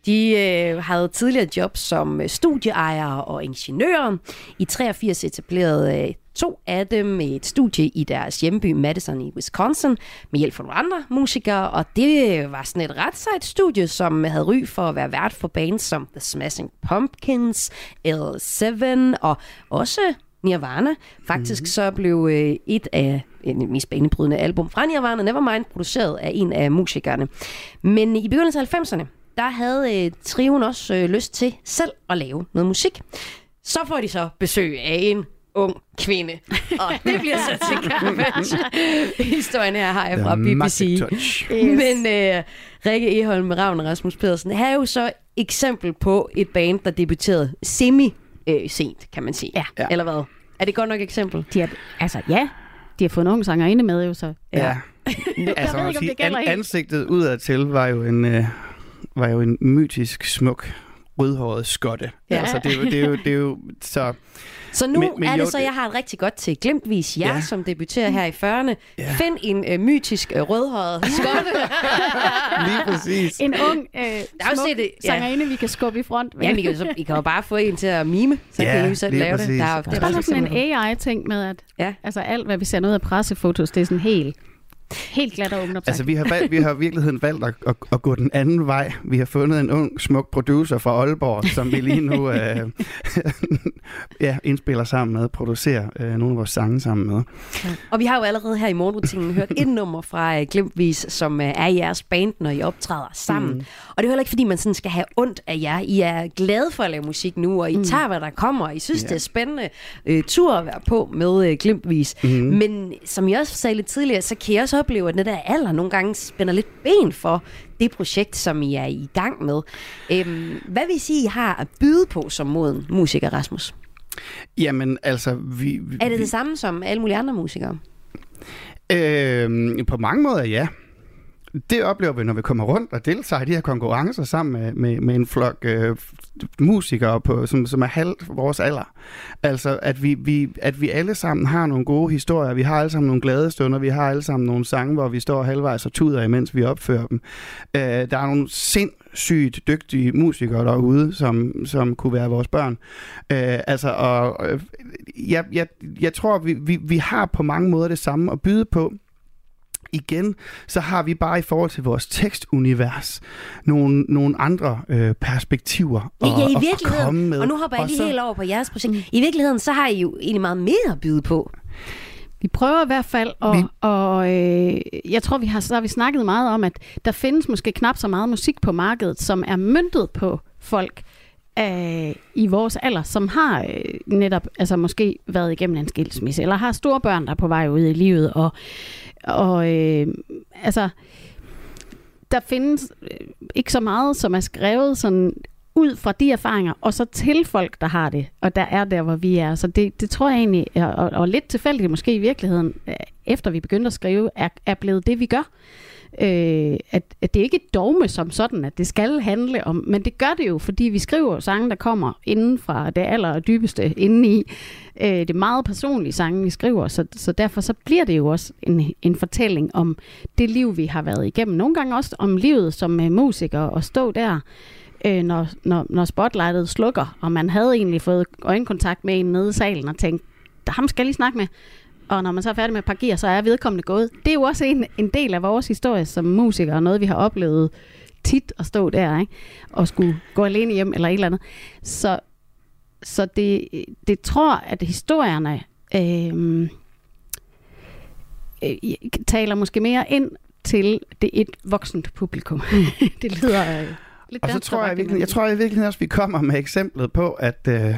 De øh, havde tidligere job som øh, studieejere og ingeniører. I 83 etablerede øh, to af dem et studie i deres hjemby Madison i Wisconsin med hjælp fra nogle andre musikere, og det øh, var sådan et ret sejt studie, som øh, havde ry for at være vært for bands som The Smashing Pumpkins, L7 og også Nirvana. Faktisk mm-hmm. så blev øh, et af en mest banebrydende album fra Nirvana, Nevermind, produceret af en af musikerne. Men i begyndelsen af 90'erne, der havde øh, triven også øh, lyst til selv at lave noget musik. Så får de så besøg af en ung kvinde. Og det bliver så til garbage. Historien her har jeg fra BBC. Yes. Men øh, Rikke Eholm med Ravn og Rasmus Pedersen er jo så eksempel på et band, der debuterede semi øh, sent, kan man sige. Ja. Ja. Eller hvad? Er det et godt nok eksempel? De har, altså ja, de har fået en ung sangerinde med jo, så Ja. altså, ved man ikke, om sige, det gælder an, ansigtet udadtil var jo en, øh, var jo en mytisk, smuk, rødhåret skotte. Ja. Altså, det er jo, det er jo, det er jo så... Så nu Men- men er det jo, så, det- jeg har et rigtig godt til glimtvis jer, ja. Ja. som debuterer her i 40'erne. Ja. Find en øh, mytisk øh, rødhåret skotte. Lige præcis. en ung, øh, smuk det, ja. sangerinde, vi kan skubbe i front. Jamen, I kan, jo så, I kan jo bare få en til at mime, så Ja, kan I jo selv lave det. præcis. Der er, jo- Det det er bare der sådan en AI-ting med, at Ja. altså alt, hvad vi ser ud af pressefotos, det er sådan helt, helt glat og ungdomsagt. Altså, vi har, valgt, vi har i virkeligheden valgt at, at, at gå den anden vej. Vi har fundet en ung, smuk producer fra Aalborg, som vi lige nu øh, ja, indspiller sammen med, producerer øh, nogle af vores sange sammen med. Og vi har jo allerede her i morgenrutinen hørt et nummer fra øh, Glimtvis, som øh, er jeres band, når I optræder sammen. Mm. Og det er jo heller ikke, fordi man sådan skal have ondt af jer. I er glade for at lave musik nu, og I mm. tager, hvad der kommer. I synes, Ja. det er spændende øh, tur at være på med øh, Glimtvis. Mm. Men som I også sagde lidt tidligere, så kan jeg også opleve, at den der alder nogle gange spænder lidt ben for det projekt, som I er i gang med. Øhm, hvad vil I sige, I har at byde på som moden musiker, Rasmus? Jamen, altså, vi... vi Er det det samme som alle mulige andre musikere? Øh, på mange måder, ja. Det oplever vi, når vi kommer rundt og deltager i de her konkurrencer sammen med, med, med en flok øh, musikere, på, som, som er halv vores alder. Altså, at vi, vi, at vi alle sammen har nogle gode historier, vi har alle sammen nogle glade stunder, vi har alle sammen nogle sange, hvor vi står halvvejs og tuder, imens vi opfører dem. Øh, der er nogle sindssygt dygtige musikere derude, som, som kunne være vores børn. Øh, altså, og øh, jeg, jeg, jeg tror, vi, vi, vi har på mange måder det samme at byde på, igen, så har vi bare i forhold til vores tekstunivers nogle, nogle andre øh, perspektiver Ja, ja, i at- at komme virkeligheden, med. og nu hopper jeg Og lige så- helt over på jeres projekt. I virkeligheden, så har I jo egentlig meget mere at byde på. Vi prøver i hvert fald, og, Vi- og øh, jeg tror, vi har, så har vi snakket meget om, at der findes måske knap så meget musik på markedet, som er myndet på folk øh, i vores alder, som har øh, netop altså måske været igennem en skilsmisse, eller har store børn, der er på vej ud i livet, og, og øh, altså, der findes øh, ikke så meget, som er skrevet sådan ud fra de erfaringer, og så til folk, der har det, og der er der, hvor vi er. Så det, det tror jeg egentlig, er- og, og lidt tilfældigt måske i virkeligheden, øh, efter vi begyndte at skrive, er, er blevet det, vi gør. Øh, at, at det er ikke et dogme som sådan, at det skal handle om, men det gør det jo, fordi vi skriver sange, der kommer inden fra det aller dybeste indeni. Øh, det er meget personlige sange, vi skriver, så, så derfor så bliver det jo også en, en fortælling om det liv, vi har været igennem. Nogle gange også om livet som øh, musiker, og stå der, øh, når, når, når spotlightet slukker, og man havde egentlig fået øjenkontakt med en nede i salen og tænkt, ham skal jeg lige snakke med. Og når man så er færdig med et par gear, så er vedkommende gået. Det er jo også en, en del af vores historie som musikere, og noget vi har oplevet tit at stå der, ikke? og skulle gå alene hjem eller et eller andet. Så, så det, det tror, at historierne øh, øh, taler måske mere ind til det et voksent publikum. det lyder øh, lidt Og så tror jeg, virkeligheden, jeg tror i virkeligheden også, vi kommer med eksemplet på, at, øh,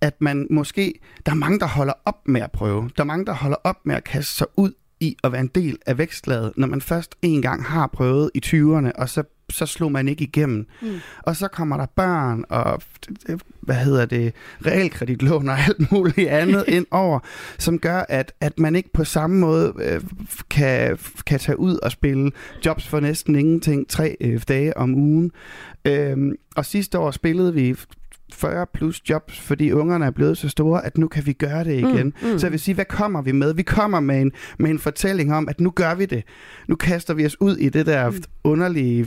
at man måske, der er mange, der holder op med at prøve. Der er mange, der holder op med at kaste sig ud i at være en del af vækstlaget, når man først en gang har prøvet i 20'erne, og så, så slog man ikke igennem. Mm. Og så kommer der børn og, hvad hedder det, realkreditlån og alt muligt andet ind over, som gør, at, at man ikke på samme måde øh, kan, kan tage ud og spille jobs for næsten ingenting tre øh, dage om ugen. Øhm, og sidste år spillede vi 40 plus jobs, fordi ungerne er blevet så store, at nu kan vi gøre det igen. Mm, mm. Så jeg vil sige, hvad kommer vi med? Vi kommer med en, med en fortælling om, at nu gør vi det. Nu kaster vi os ud i det der underlige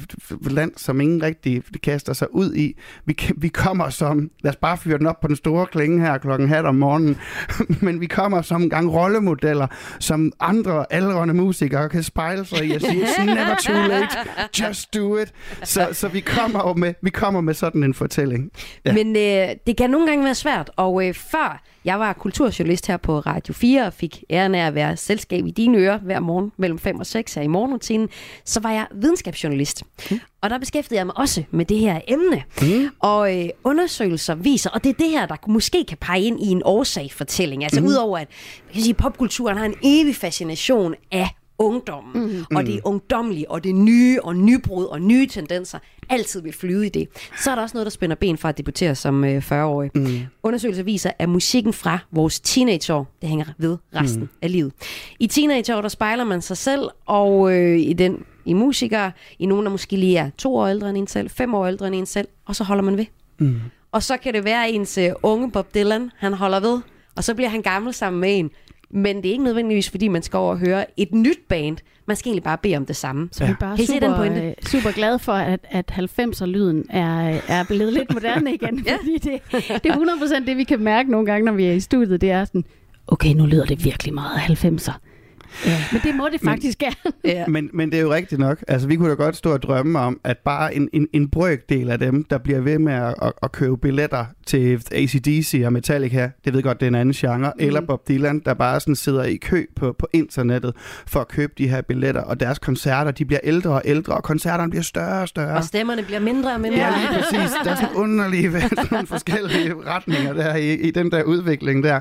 land, som ingen rigtig kaster sig ud i. Vi, vi kommer som, lad os bare fyre den op på den store klinge her klokken halv om morgenen, men vi kommer som en gang rollemodeller, som andre aldrende musikere kan spejle sig i og sige, it's never too late, just do it. Så, så vi kommer jo med, vi kommer med sådan en fortælling. Ja. Men øh, det kan nogle gange være svært, og øh, før jeg var kulturjournalist her på Radio 4 og fik æren af at være selskab i dine ører hver morgen mellem 5 og 6 her i morgenrutinen, så var jeg videnskabsjournalist. Mm. Og der beskæftigede jeg mig også med det her emne. Mm. Og øh, undersøgelser viser, og det er det her, der måske kan pege ind i en årsagfortælling. Altså mm. udover at man kan sige, popkulturen har en evig fascination af ungdommen, mm. og det ungdomlige, og det nye, og nybrud, og nye tendenser, altid vil flyde i det. Så er der også noget, der spænder ben for at debutere som øh, 40-årig. Mm. Undersøgelser viser, at musikken fra vores teenageår, det hænger ved resten mm. af livet. I teenageår, der spejler man sig selv, og øh, i den i musikere, i nogen, der måske lige er to år ældre end en selv, fem år ældre end en selv, og så holder man ved. Mm. Og så kan det være, at ens øh, unge Bob Dylan, han holder ved, og så bliver han gammel sammen med en. Men det er ikke nødvendigvis, fordi man skal over og høre et nyt band. Man skal egentlig bare bede om det samme. Så vi er bare Kan se den super, pointe? øh, super glade for, at, at 90'er-lyden er, er blevet lidt moderne igen. Ja. Fordi det, det er 100% det, vi kan mærke nogle gange, når vi er i studiet. Det er sådan, okay, nu lyder det virkelig meget af 90'er. Ja. Men det må det faktisk gerne. Ja. Men, men det er jo rigtigt nok. Altså, vi kunne da godt stå og drømme om, at bare en, en, en brøkdel af dem, der bliver ved med at, at, at købe billetter til ACDC og Metallica, det ved godt, det er en anden genre, mm. eller Bob Dylan, der bare sådan sidder i kø på, på internettet for at købe de her billetter, og deres koncerter, de bliver ældre og ældre, og koncerterne bliver større og større. Og stemmerne bliver mindre og mindre. Ja, lige præcis. Der er sådan underlige sådan nogle forskellige retninger der i, i den der udvikling der.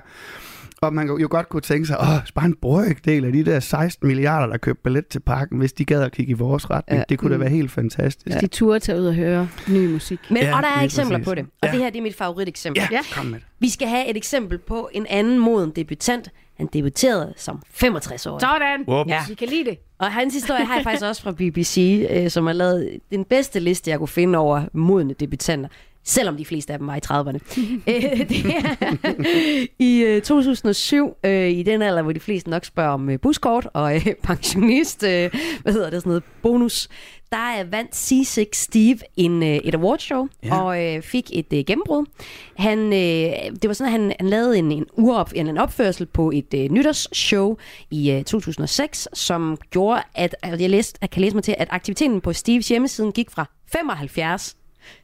Og man jo godt kunne tænke sig, åh, bare en brøkdel af de der 16 milliarder, der købte billet til parken, hvis de gad at kigge i vores retning. Ja. Ja. Det kunne da Mm. være helt fantastisk. Hvis de turde tage ud og høre ny musik. Men, Ja, og der er eksempler præcis. på det. Og Ja. det her det er mit favoriteksempel. Ja, Ja. kom med det. Vi skal have et eksempel på en anden moden debutant. Han debuterede som 65 år. Sådan! Whoops. Ja. Vi kan lide det. Og hans historie har jeg faktisk også fra BBC, øh, som har lavet den bedste liste, jeg kunne finde over modne debutanter. Selvom de fleste af dem var i 30'erne. Øh, det er I øh, 2007, øh, i den alder, hvor de fleste nok spørger om øh, buskort og øh, pensionist, øh, hvad hedder det, sådan noget, bonus, der øh, vandt C6 Steve en, øh, et awardshow Ja. og øh, fik et øh, gennembrud. Han, øh, det var sådan, at han, han lavede en, en, urop, en, en opførsel på et øh, nytårsshow i øh, 2006, som gjorde, at, at jeg, læste, jeg kan læse mig til, at aktiviteten på Steves hjemmesiden gik fra 75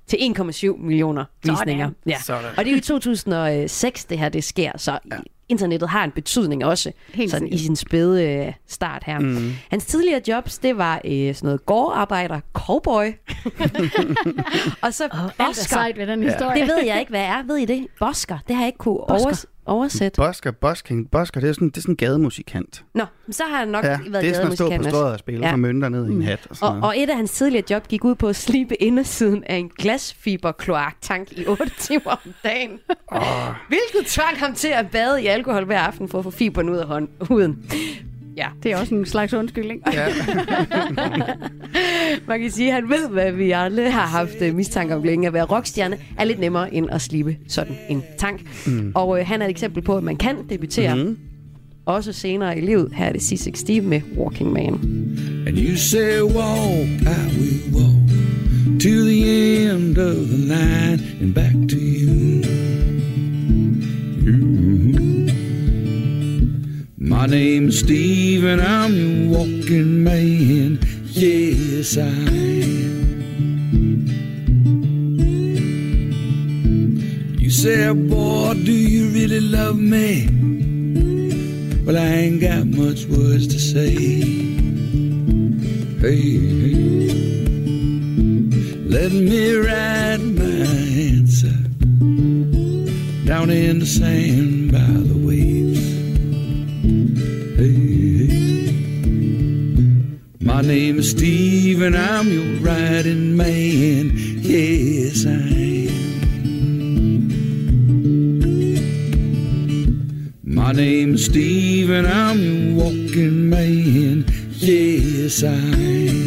til 1,7 millioner visninger. Ja. Sådan. Og det er jo i 2006, det her det sker, så ja. internettet har en betydning også, Helt sådan i sin spæde øh, start her. Mm. Hans tidligere jobs, det var øh, sådan noget gårdarbejder, cowboy, og så er bosker. sejt ved den historie. Det ved jeg ikke, hvad er. Ved I det? Bosker. Det har jeg ikke kunne Bosker. Overs- oversætte. Bosker, Bosking, Bosker, det er sådan, det er sådan en gademusikant. Nå, men så har han nok Ja, været det er sådan at stå på gademusikant strøget og spille Ja. for mønter ned i en hat. Og sådan Og, og et af hans tidligere job gik ud på at slibe indersiden af en glasfiberkloaktank i 8 timer om dagen. Åh. Hvilket tvang ham til at bade i alkohol hver aften for at få fiberen ud af hånd- huden. Ja, Det er også en slags undskyldning. Ja. man kan sige, at han ved, hvad vi alle har haft uh, mistanke om længe. At være rockstjerne er lidt nemmere end at slibe sådan en tank. Mm. Og uh, han er et eksempel på, at man kan debutere. Mm. Også senere i livet. Her er det C6 Steve med Walking Man. And you say walk, I will walk to the end of the line and back to. You. My name's Steve and I'm your walking man. Yes, I am. You say, boy, do you really love me? Well, I ain't got much words to say. Hey, hey. Let me write my answer down in the sand by the waves. My name is Steve and I'm your riding man. Yes, I am. My name's Steve and I'm your walking man. Yes, I am.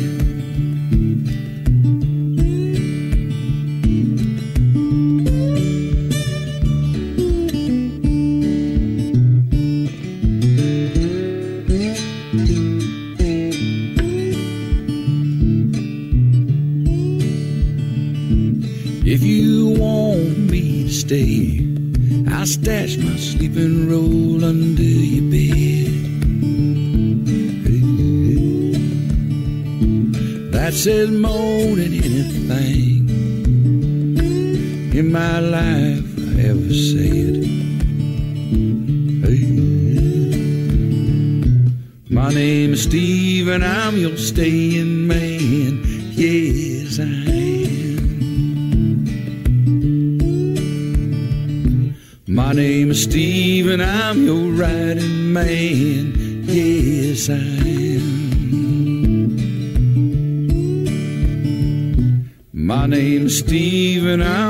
And I'm your staying man. Yes, I am. My name is Steve and I'm your riding man. Yes, I am. My name is Steve and I'm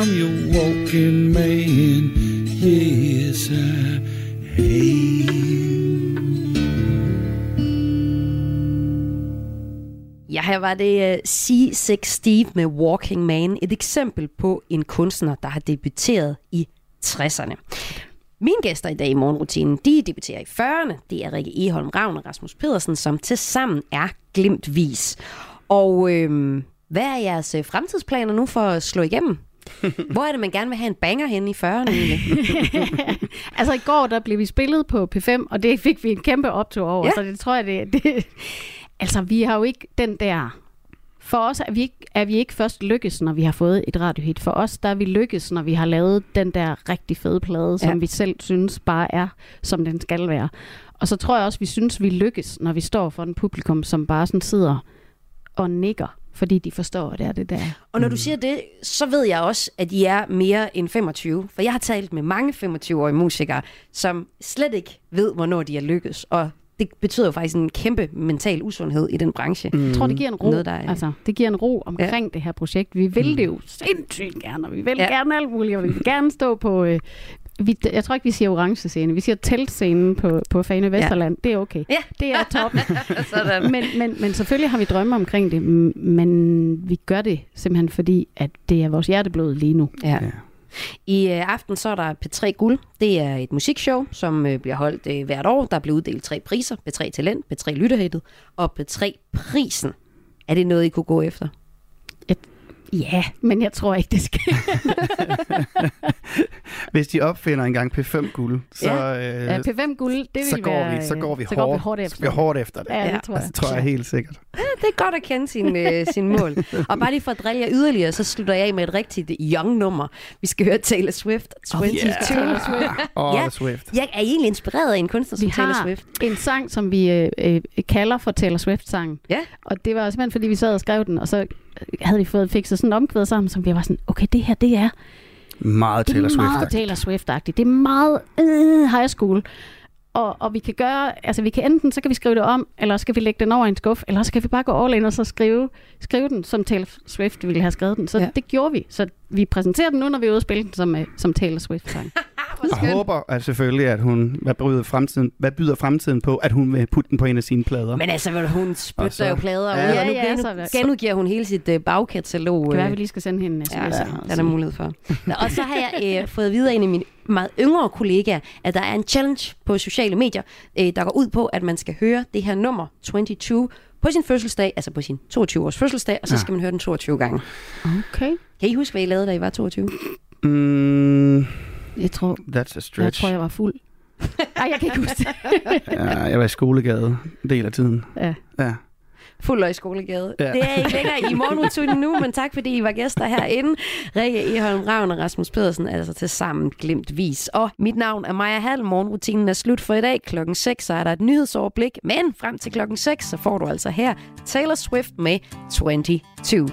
var det uh, C6 Steve med Walking Man. Et eksempel på en kunstner, der har debuteret i 60'erne. Mine gæster i dag i morgenrutinen, de debuterer i 40'erne. Det er Rikke Eholm Ravn og Rasmus Pedersen, som til sammen er glimtvis. Og øhm, hvad er jeres øh, fremtidsplaner nu for at slå igennem? Hvor er det, man gerne vil have en banger henne i 40'erne egentlig? altså i går, der blev vi spillet på P5, og det fik vi en kæmpe optur over, ja. så det tror jeg, det, det... Altså, vi har jo ikke den der... For os er vi, ikke, er vi ikke først lykkes, når vi har fået et radiohit. For os, der er vi lykkes, når vi har lavet den der rigtig fede plade, som Ja. vi selv synes bare er, som den skal være. Og så tror jeg også, vi synes, vi lykkes, når vi står for en publikum, som bare sådan sidder og nikker, fordi de forstår, at det er det der. Og når du siger det, så ved jeg også, at I er mere end 25. For jeg har talt med mange 25-årige musikere, som slet ikke ved, hvornår de er lykkes. Og det betyder jo faktisk en kæmpe mental usundhed i den branche. Jeg tror, det giver en ro. Noget, der er- altså, det giver en ro omkring ja. det her projekt. Vi vil det jo sindssygt gerne, og vi vil Ja. ja. gerne alt muligt, og vi vil gerne stå på... Øh, vi, jeg tror ikke, vi siger orange scene. Vi siger teltscenen på, på Fane Vesterland. Ja. Det er okay. Ja. Det er top. Sådan. men, men, men selvfølgelig har vi drømme omkring det, men vi gør det simpelthen fordi, at det er vores hjerteblod lige nu. Ja. I øh, aften så er der P3 Guld. Det er et musikshow, som øh, bliver holdt øh, hvert år. Der bliver uddelt tre priser. P3 Talent, P3 Lytterhættet og P3 Prisen. Er det noget, I kunne gå efter? Ja, men jeg tror ikke, det skal. Hvis de opfinder engang P5 guld, så, Ja. øh, Ja, P5 guld, det så, vil går være, vi, så går vi så hårdt, går vi hårdt så efter. går vi hårdt efter det. Ja, det tror jeg. Altså, tror jeg helt sikkert. Ja, det er godt at kende sine, øh, sine mål. Og bare lige for at drille jer yderligere, så slutter jeg af med et rigtigt young nummer. Vi skal høre Taylor Swift 22. Taylor Swift. Åh, Ja. Swift. Jeg er egentlig inspireret af en kunstner som Vi Taylor har Swift. en sang, som vi øh, øh, kalder for Taylor Swift-sangen. Ja. Og det var simpelthen, fordi vi sad og skrev den, og så havde vi fået fikset sådan en omkvæd sammen, som vi var sådan, okay, det her, det er, Meget det Taylor er meget Swift. Taylor Swift-agtigt. Det er meget øh, high school. Og, og vi kan gøre, altså vi kan enten, så kan vi skrive det om, eller så skal vi lægge den over i en skuff, eller så kan vi bare gå all in og så skrive, skrive den, som Taylor Swift ville have skrevet den. Så Ja. det gjorde vi. Så vi præsenterer den nu, når vi er ude og spille den som, øh, som Taylor Swift-sang. Jeg håber at selvfølgelig, at hun, hvad byder, fremtiden, hvad byder fremtiden på, at hun vil putte den på en af sine plader. Men altså, vel, hun spytter så- jo plader Ja. ud, og nu Ja, ja, genu- så- genudgiver hun hele sit uh, bagkatalog. Det kan være, øh, vi lige skal sende hende en sms. Ja, ja, der er så- mulighed for. Nå, og så har jeg øh, fået videre en af mine meget yngre kollegaer, at der er en challenge på sociale medier, øh, der går ud på, at man skal høre det her nummer 22 på sin fødselsdag, altså på sin 22-års fødselsdag, og så Ja. skal man høre den 22 gange. Okay. Kan I huske, hvad I lavede, da I var 22? Mm, Jeg tror, that's a jeg stretch. tror, jeg var fuld. Nej, jeg kan ikke huske det. Ja, jeg var i skolegade en del af tiden. Ja. Ja. Fuld og i skolegade. Ja. Det er ikke længere i morgenrutinen nu, men tak fordi I var gæster herinde. Rikke Eholm Ravn og Rasmus Pedersen, altså til sammen glimtvis. Og mit navn er Maja Hall. Morgenrutinen er slut for i dag. Klokken 6 så er der et nyhedsoverblik, men frem til klokken 6, så får du altså her Taylor Swift med 22.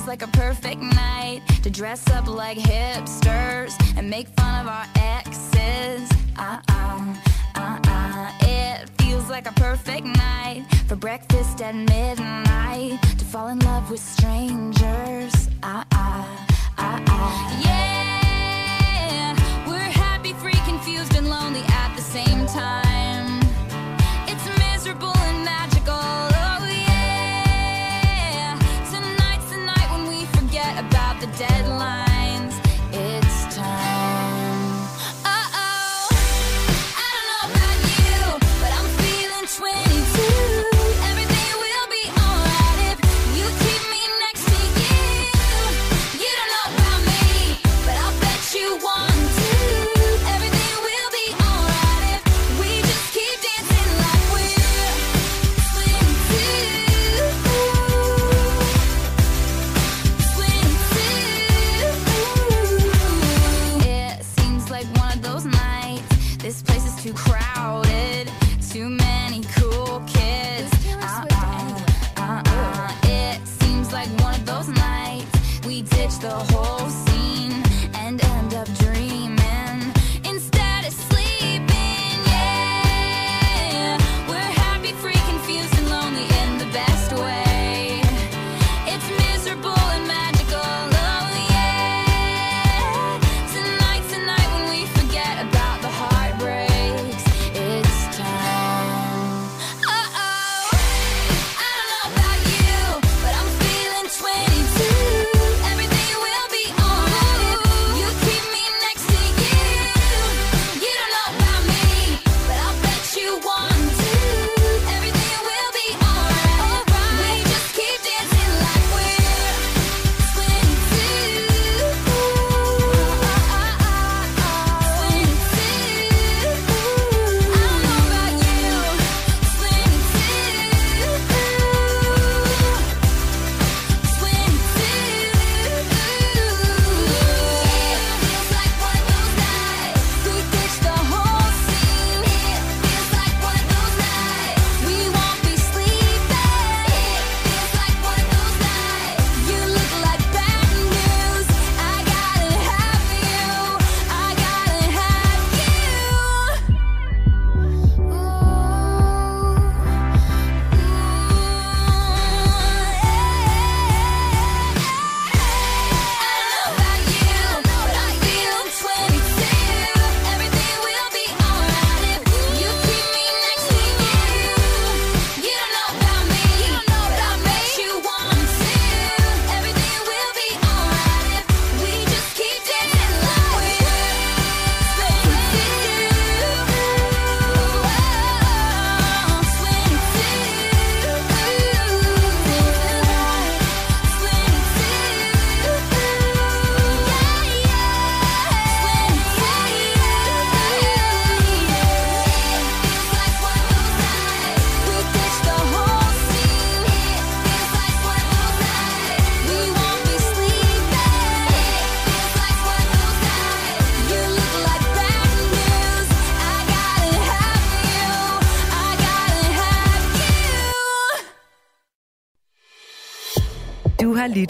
Feels like a perfect night to dress up like hipsters and make fun of our exes. Uh-uh, uh-uh. It feels like a perfect night for breakfast at midnight to fall in love with strangers. Uh-uh, uh-uh. Yeah,